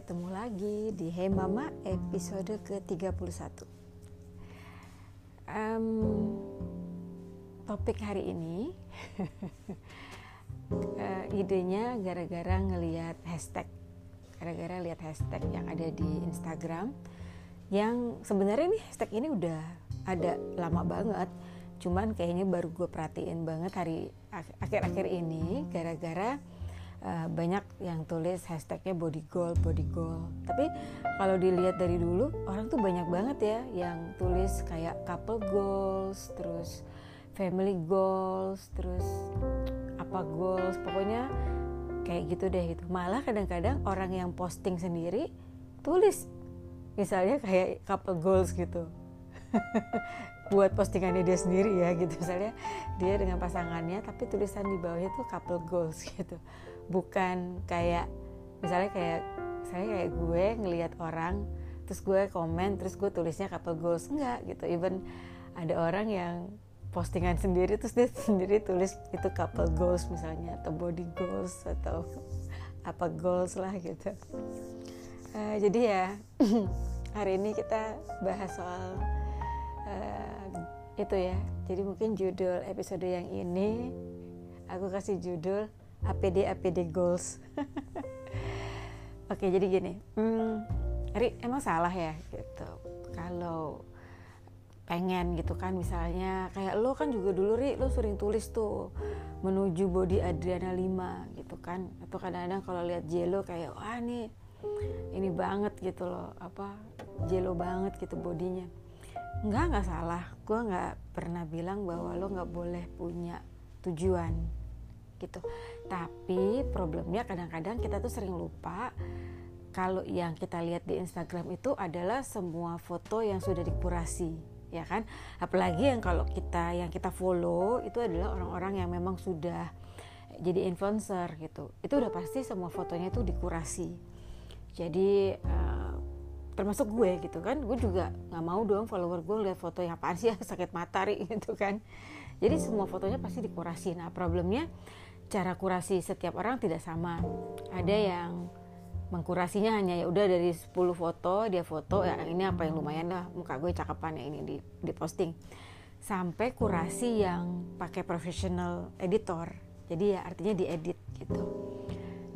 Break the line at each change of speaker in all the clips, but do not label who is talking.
ketemu lagi di Hey Mama episode ke-31 um, Topik hari ini uh, Idenya gara-gara ngeliat hashtag Gara-gara lihat hashtag yang ada di Instagram Yang sebenarnya nih hashtag ini udah ada lama banget Cuman kayaknya baru gue perhatiin banget hari akhir-akhir ini Gara-gara uh, banyak yang tulis hashtagnya body goal body goal tapi kalau dilihat dari dulu orang tuh banyak banget ya yang tulis kayak couple goals terus family goals terus apa goals pokoknya kayak gitu deh gitu. Malah kadang-kadang orang yang posting sendiri tulis misalnya kayak couple goals gitu. Buat postingannya dia sendiri ya gitu. Misalnya dia dengan pasangannya tapi tulisan di bawahnya tuh couple goals gitu bukan kayak misalnya kayak saya kayak gue ngelihat orang terus gue komen terus gue tulisnya couple goals enggak gitu. Even ada orang yang postingan sendiri terus dia sendiri tulis itu couple goals misalnya atau body goals atau apa goals lah gitu. Uh, jadi ya hari ini kita bahas soal uh, itu ya. Jadi mungkin judul episode yang ini aku kasih judul APD APD goals. Oke jadi gini. Hmm, Ri emang salah ya gitu. Kalau pengen gitu kan misalnya kayak lo kan juga dulu Ri lo sering tulis tuh menuju body Adriana 5 gitu kan. Atau kadang-kadang kalau lihat Jelo kayak wah nih ini banget gitu loh. Apa Jelo banget gitu bodinya. Nggak nggak salah. Gue nggak pernah bilang bahwa lo nggak boleh punya tujuan gitu tapi problemnya kadang-kadang kita tuh sering lupa kalau yang kita lihat di Instagram itu adalah semua foto yang sudah dikurasi ya kan? Apalagi yang kalau kita yang kita follow itu adalah orang-orang yang memang sudah jadi influencer gitu. Itu udah pasti semua fotonya itu dikurasi. Jadi uh, termasuk gue gitu kan? Gue juga nggak mau dong follower gue lihat foto yang apaan sih sakit matahari gitu kan? Jadi semua fotonya pasti dikurasi. Nah problemnya cara kurasi setiap orang tidak sama. Ada yang mengkurasinya hanya ya udah dari 10 foto dia foto ya ini apa yang lumayan lah muka gue cakepan ya ini di, di posting sampai kurasi yang pakai professional editor jadi ya artinya diedit gitu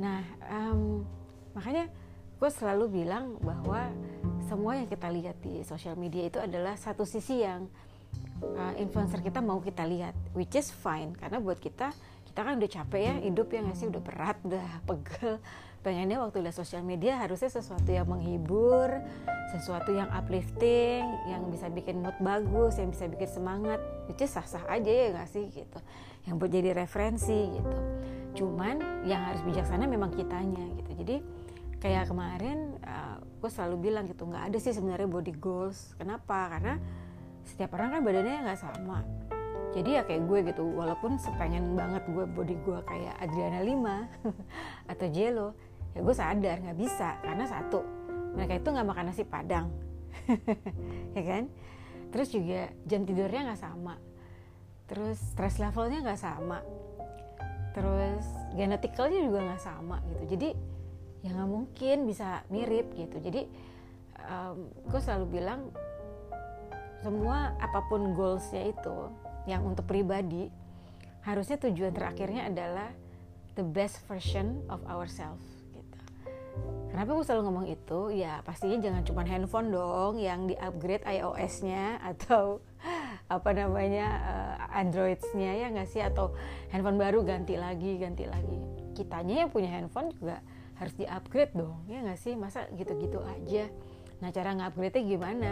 nah um, makanya gue selalu bilang bahwa semua yang kita lihat di sosial media itu adalah satu sisi yang uh, influencer kita mau kita lihat which is fine karena buat kita kita kan udah capek ya hidup ya nggak sih? Udah berat udah pegel. Pengennya waktu lihat sosial media harusnya sesuatu yang menghibur sesuatu yang uplifting yang bisa bikin mood bagus yang bisa bikin semangat. Itu sah-sah aja ya nggak sih gitu. Yang buat jadi referensi gitu. Cuman yang harus bijaksana memang kitanya gitu. Jadi kayak kemarin uh, gue selalu bilang gitu nggak ada sih sebenarnya body goals. Kenapa? Karena setiap orang kan badannya nggak sama jadi ya kayak gue gitu walaupun sepengen banget gue body gue kayak Adriana Lima atau Jello ya gue sadar nggak bisa. Karena satu mereka itu nggak makan nasi padang. Ya kan? Terus juga jam tidurnya nggak sama. Terus stress levelnya nggak sama. Terus geneticalnya juga nggak sama gitu. Jadi ya nggak mungkin bisa mirip gitu. Jadi um, gue selalu bilang semua apa pun goalsnya itu yang untuk pribadi harusnya tujuan terakhirnya adalah the best version of ourselves gitu. Kenapa gue selalu ngomong itu? Ya pastinya jangan cuma handphone dong yang di upgrade iOS-nya atau apa namanya uh, Android-nya ya nggak sih atau handphone baru ganti lagi ganti lagi. Kitanya yang punya handphone juga harus di upgrade dong ya nggak sih masa gitu-gitu aja. Nah cara nge-upgrade-nya gimana?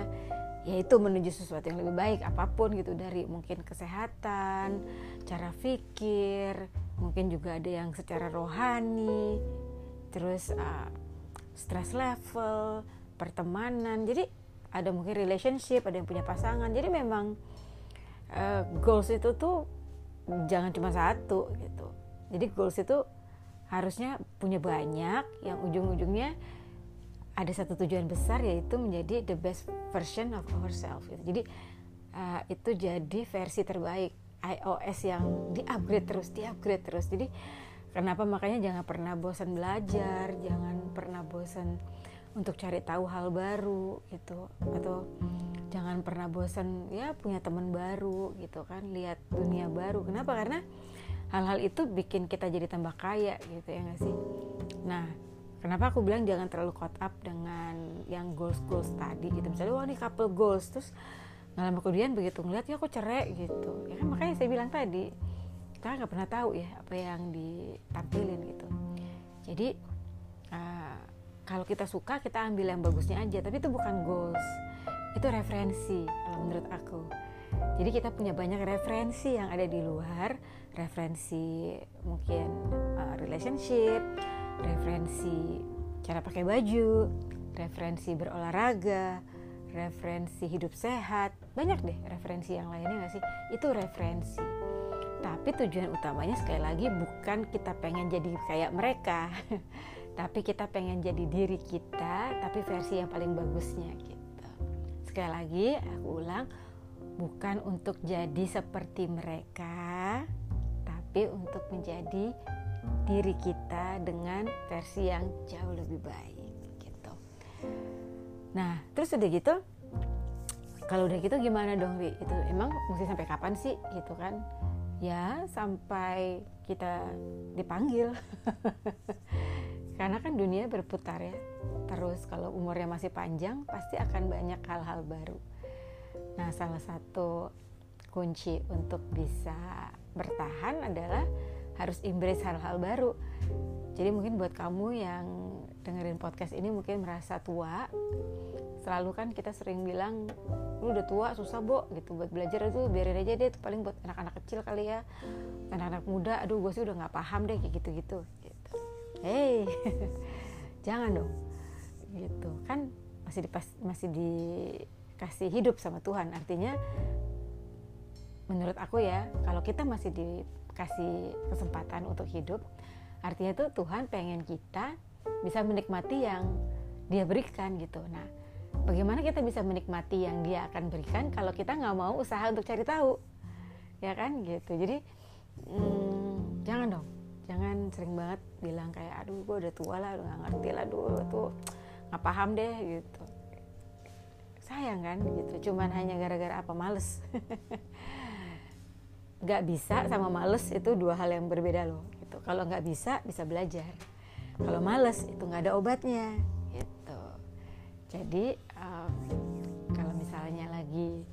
Yaitu menuju sesuatu yang lebih baik apa pun gitu dari mungkin kesehatan, cara pikir, mungkin juga ada yang secara rohani, terus uh, stress level, pertemanan. Jadi ada mungkin relationship, ada yang punya pasangan. Jadi memang uh, goals itu tuh jangan cuma satu gitu. Jadi goals itu harusnya punya banyak yang ujung-ujungnya ada satu tujuan besar yaitu menjadi the best version of ourselves gitu. jadi uh, itu jadi versi terbaik iOS yang di upgrade terus di upgrade terus. Jadi kenapa? Makanya jangan pernah bosan belajar jangan pernah bosan untuk cari tahu hal baru gitu. Atau jangan pernah bosan ya punya teman baru gitu kan lihat dunia baru. Kenapa? Karena hal-hal itu bikin kita jadi tambah kaya gitu ya nggak sih? Nah kenapa aku bilang jangan terlalu caught up dengan yang goals goals tadi gitu? Misalnya wah ini couple goals. Terus nggak lama kemudian begitu ngeliat ya aku cerai? Gitu. Ya kan makanya saya bilang tadi kita nggak pernah tahu ya apa yang ditampilin gitu. Jadi uh, kalau kita suka kita ambil yang bagusnya aja. Tapi itu bukan goals. Itu referensi kalau menurut aku. Jadi kita punya banyak referensi yang ada di luar. Referensi mungkin uh, relationship referensi cara pakai baju referensi berolahraga referensi hidup sehat. Banyak deh referensi yang lainnya gak sih? Itu referensi. Tapi tujuan utamanya sekali lagi bukan kita pengen jadi kayak mereka tapi kita pengen jadi diri kita tapi versi yang paling bagusnya gitu. Sekali lagi aku ulang bukan untuk jadi seperti mereka tapi untuk menjadi diri kita dengan versi yang jauh lebih baik gitu. Nah terus udah gitu kalau udah gitu gimana dong Ri itu emang mesti sampai kapan sih gitu kan? Ya sampai kita dipanggil. Karena kan dunia berputar ya. Terus kalau umurnya masih panjang pasti akan banyak hal-hal baru. Nah salah satu kunci untuk bisa bertahan adalah harus embrace hal-hal baru. Jadi mungkin buat kamu yang dengerin podcast ini mungkin merasa tua selalu kan kita sering bilang lu udah tua susah bo gitu. Buat belajar itu biarin aja deh itu paling buat anak-anak kecil kali ya. Anak-anak muda aduh gue sih udah nggak paham deh kayak gitu-gitu hey jangan dong gitu. Kan masih dipas masih dikasih hidup sama Tuhan. Artinya menurut aku ya kalau kita masih dikasih kesempatan untuk hidup. Artinya tuh Tuhan pengen kita bisa menikmati yang dia berikan gitu. Nah bagaimana kita bisa menikmati yang dia akan berikan kalau kita nggak mau usaha untuk cari tahu? Ya kan gitu. Jadi hmm, jangan dong. Jangan sering banget bilang kayak aduh gue udah tua lah udah gak ngerti lah dulu tuh nggak paham deh gitu. Sayang kan gitu. Cuman hanya gara-gara apa males nggak bisa sama males itu dua hal yang berbeda loh gitu. Kalau nggak bisa bisa belajar. Kalau males itu nggak ada obatnya gitu. Jadi um, kalau misalnya lagi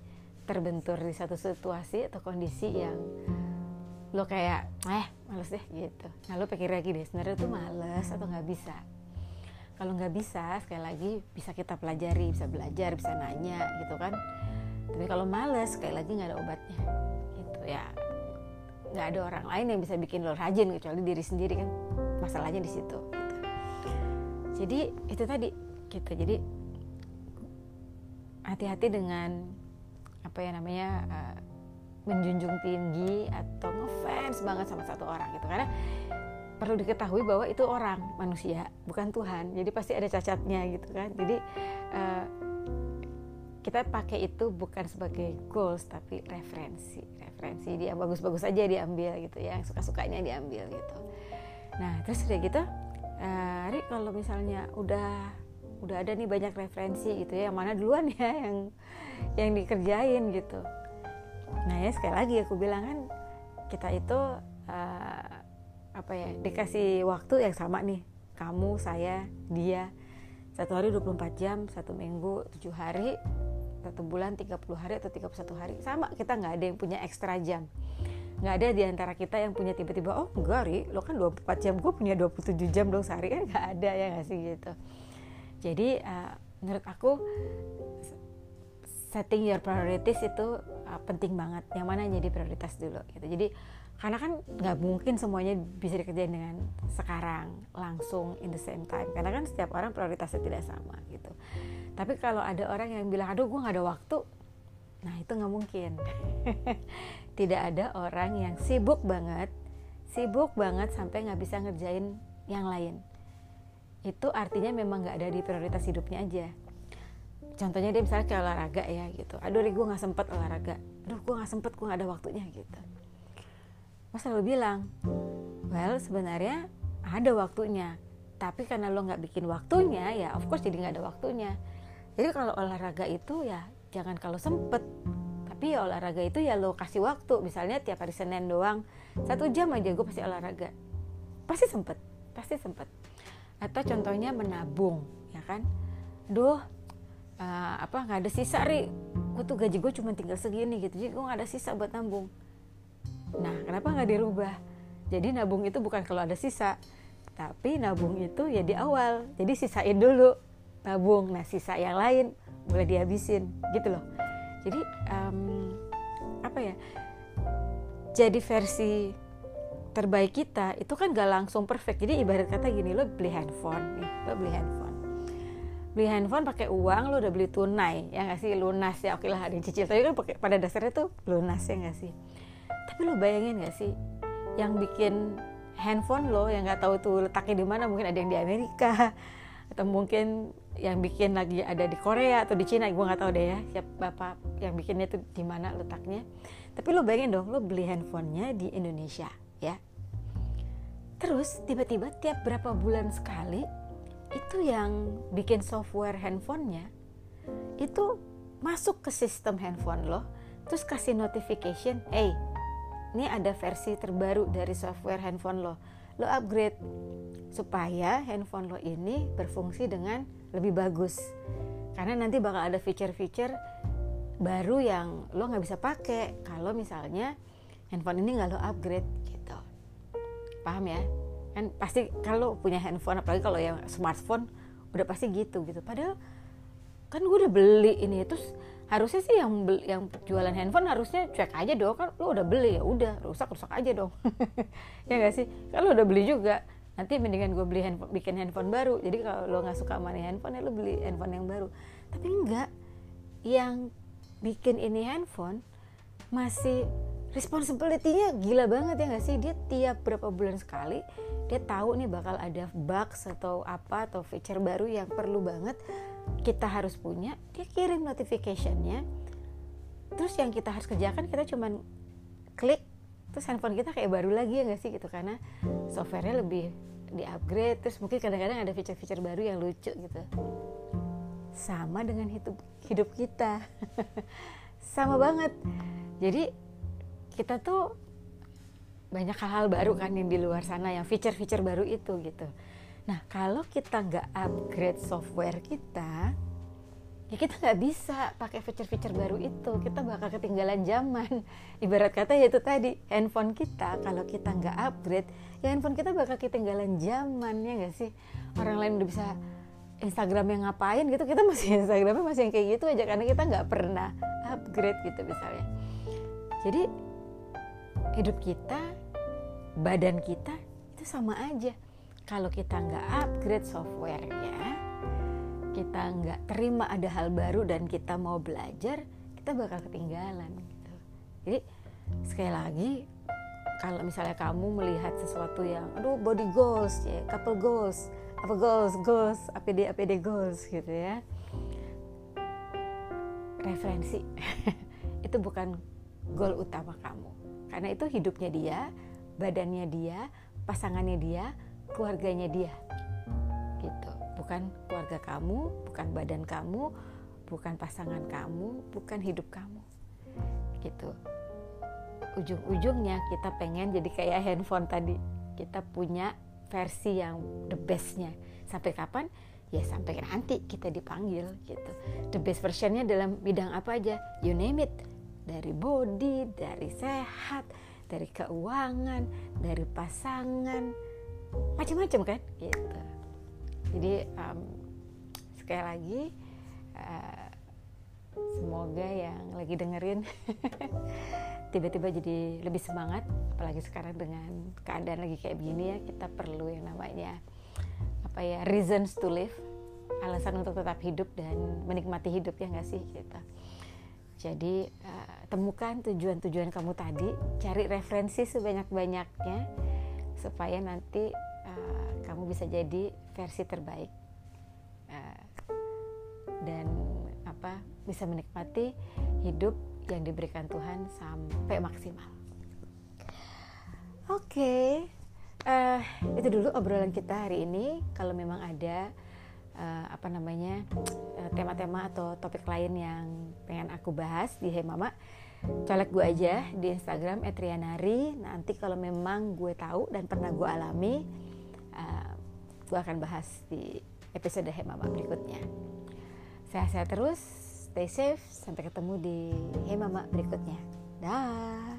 terbentur di satu situasi atau kondisi yang lo kayak eh males deh gitu. Nah lo pikir lagi deh sebenarnya tuh males atau nggak bisa? Kalau nggak bisa sekali lagi bisa kita pelajari bisa belajar bisa nanya gitu kan. Tapi kalau males sekali lagi nggak ada obatnya gitu. Ya nggak ada orang lain yang bisa bikin lo rajin kecuali diri sendiri kan. Masalahnya di situ gitu. jadi itu tadi gitu. Jadi hati-hati dengan apa ya namanya uh, menjunjung tinggi atau ngefans banget sama satu orang gitu. Karena perlu diketahui bahwa itu orang manusia bukan Tuhan. Jadi pasti ada cacatnya gitu kan. Jadi uh, kita pakai itu bukan sebagai goals tapi referensi. Referensi dia bagus-bagus aja diambil gitu ya suka-sukanya diambil gitu. Nah terus udah gitu uh, kalau misalnya udah udah ada nih banyak referensi gitu ya yang mana duluan ya yang yang dikerjain gitu. Nah ya sekali lagi aku bilang kan kita itu uh, apa ya dikasih waktu yang sama nih kamu saya dia. Satu hari 24 jam satu minggu tujuh hari satu bulan 30 hari atau 31 hari. Sama kita nggak ada yang punya ekstra jam. Nggak ada di antara kita yang punya tiba-tiba oh enggak ri. Lo kan 24 jam gue punya 27 jam dong sehari. Kan nggak ada ya nggak sih gitu. Jadi uh, menurut aku setting your priorities itu uh, penting banget. Yang mana jadi prioritas dulu gitu. Jadi karena kan nggak mungkin semuanya bisa dikerjain dengan sekarang langsung in the same time. Karena kan setiap orang prioritasnya tidak sama gitu. Tapi kalau ada orang yang bilang aduh gue nggak ada waktu nah itu nggak mungkin. Tidak ada orang yang sibuk banget sibuk banget sampai nggak bisa ngerjain yang lain. Itu artinya memang nggak ada di prioritas hidupnya aja. Contohnya dia misalnya kayak olahraga ya gitu. Aduh gue nggak sempet olahraga. Aduh gue nggak sempet gue nggak ada waktunya gitu mas selalu bilang well sebenarnya ada waktunya. Tapi karena lo nggak bikin waktunya ya of course jadi nggak ada waktunya. Jadi kalau olahraga itu ya jangan kalau sempet. Tapi ya olahraga itu ya lo kasih waktu. Misalnya tiap hari Senin doang satu jam aja gue pasti olahraga. Pasti sempet pasti sempet. Atau contohnya menabung ya kan? Duh uh, apa nggak ada sisa ri. Gue tuh gaji gue cuma tinggal segini gitu. Jadi gue nggak ada sisa buat nabung nah kenapa nggak dirubah? Jadi nabung itu bukan kalau ada sisa tapi nabung itu ya di awal. Jadi sisain dulu nabung. Nah sisa yang lain boleh dihabisin gitu loh. Jadi um, apa ya jadi versi terbaik kita itu kan gak langsung perfect. Jadi ibarat kata gini lo beli handphone nih lo beli handphone. Beli handphone pakai uang lo udah beli tunai ya nggak sih? Lunas ya oke lah ada cicil. Tapi kan pada dasarnya tuh lunas ya nggak sih tapi lo bayangin nggak sih yang bikin handphone lo yang nggak tahu tuh letaknya di mana mungkin ada yang di Amerika atau mungkin yang bikin lagi ada di Korea atau di Cina gue nggak tahu deh ya siapa bapak yang bikinnya itu di mana letaknya. Tapi lo bayangin dong lo beli handphonenya di Indonesia ya. Terus tiba-tiba tiap berapa bulan sekali itu yang bikin software handphonenya itu masuk ke sistem handphone lo terus kasih notification hey ini ada versi terbaru dari software handphone lo. Lo upgrade supaya handphone lo ini berfungsi dengan lebih bagus. Karena nanti bakal ada feature-feature baru yang lo nggak bisa pakai kalau misalnya handphone ini nggak lo upgrade gitu. Paham ya? Kan pasti kalau punya handphone apalagi kalau yang smartphone udah pasti gitu gitu. Padahal kan gue udah beli ini terus harusnya sih yang beli, yang jualan handphone harusnya cek aja dong. Kan lo udah beli ya udah rusak rusak aja dong. Ya gak sih? Lo udah beli juga. Nanti mendingan gue beli handphone bikin handphone baru. Jadi kalau lo nggak suka sama handphone ya lo beli handphone yang baru. Tapi enggak. Yang bikin ini handphone masih responsibility-nya gila banget ya nggak sih? Dia tiap berapa bulan sekali dia tahu nih bakal ada bugs atau apa atau feature baru yang perlu banget kita harus punya dia kirim notificationnya. Terus yang kita harus kerjakan kita cuman klik terus handphone kita kayak baru lagi ya nggak sih gitu. Karena softwarenya lebih di upgrade terus mungkin kadang-kadang ada fitur-fitur baru yang lucu gitu. Sama dengan hidup hidup kita. Sama banget. Jadi kita tuh banyak hal-hal baru kan yang di luar sana yang fitur-fitur baru itu gitu nah kalau kita nggak upgrade software kita ya kita nggak bisa pakai fitur-fitur baru itu. Kita bakal ketinggalan zaman. Ibarat kata ya itu tadi handphone kita kalau kita nggak upgrade ya handphone kita bakal ketinggalan zaman ya nggak sih? Orang lain udah bisa Instagram yang ngapain gitu kita masih Instagramnya masih yang kayak gitu aja karena kita nggak pernah upgrade gitu misalnya. Jadi hidup kita badan kita itu sama aja kalau kita nggak upgrade softwarenya kita nggak terima ada hal baru dan kita mau belajar kita bakal ketinggalan gitu. Jadi sekali lagi kalau misalnya kamu melihat sesuatu yang aduh body goals ya couple goals apa goals goals APD APD goals gitu ya. Referensi itu bukan goal utama kamu. Karena itu hidupnya dia badannya dia pasangannya dia keluarganya dia gitu bukan keluarga kamu, bukan badan kamu, bukan pasangan kamu, bukan hidup kamu. Gitu. Ujung-ujungnya kita pengen jadi kayak handphone tadi. Kita punya versi yang the bestnya. Sampai kapan? Ya sampai nanti kita dipanggil gitu. The best versionnya dalam bidang apa aja? You name it. Dari body, dari sehat, dari keuangan, dari pasangan, macam-macam kan? Gitu. Jadi um, sekali lagi uh, semoga yang lagi dengerin tiba-tiba jadi lebih semangat apalagi sekarang dengan keadaan lagi kayak begini ya kita perlu yang namanya apa ya reasons to live alasan untuk tetap hidup dan menikmati hidup ya nggak sih? Kita jadi uh, temukan tujuan-tujuan kamu tadi cari referensi sebanyak-banyaknya supaya nanti uh, kamu bisa jadi versi terbaik uh, dan apa bisa menikmati hidup yang diberikan Tuhan sampai maksimal. Oke, okay. uh, itu dulu obrolan kita hari ini kalau memang ada uh, apa namanya tema-tema uh, atau topik lain yang pengen aku bahas di Hey Mama colek gue aja di Instagram @rianari. Nanti kalau memang gue tahu dan pernah gue alami uh, gue akan bahas di episode Hey Mama berikutnya. Sehat-sehat terus stay safe sampai ketemu di Hey Mama berikutnya. Dah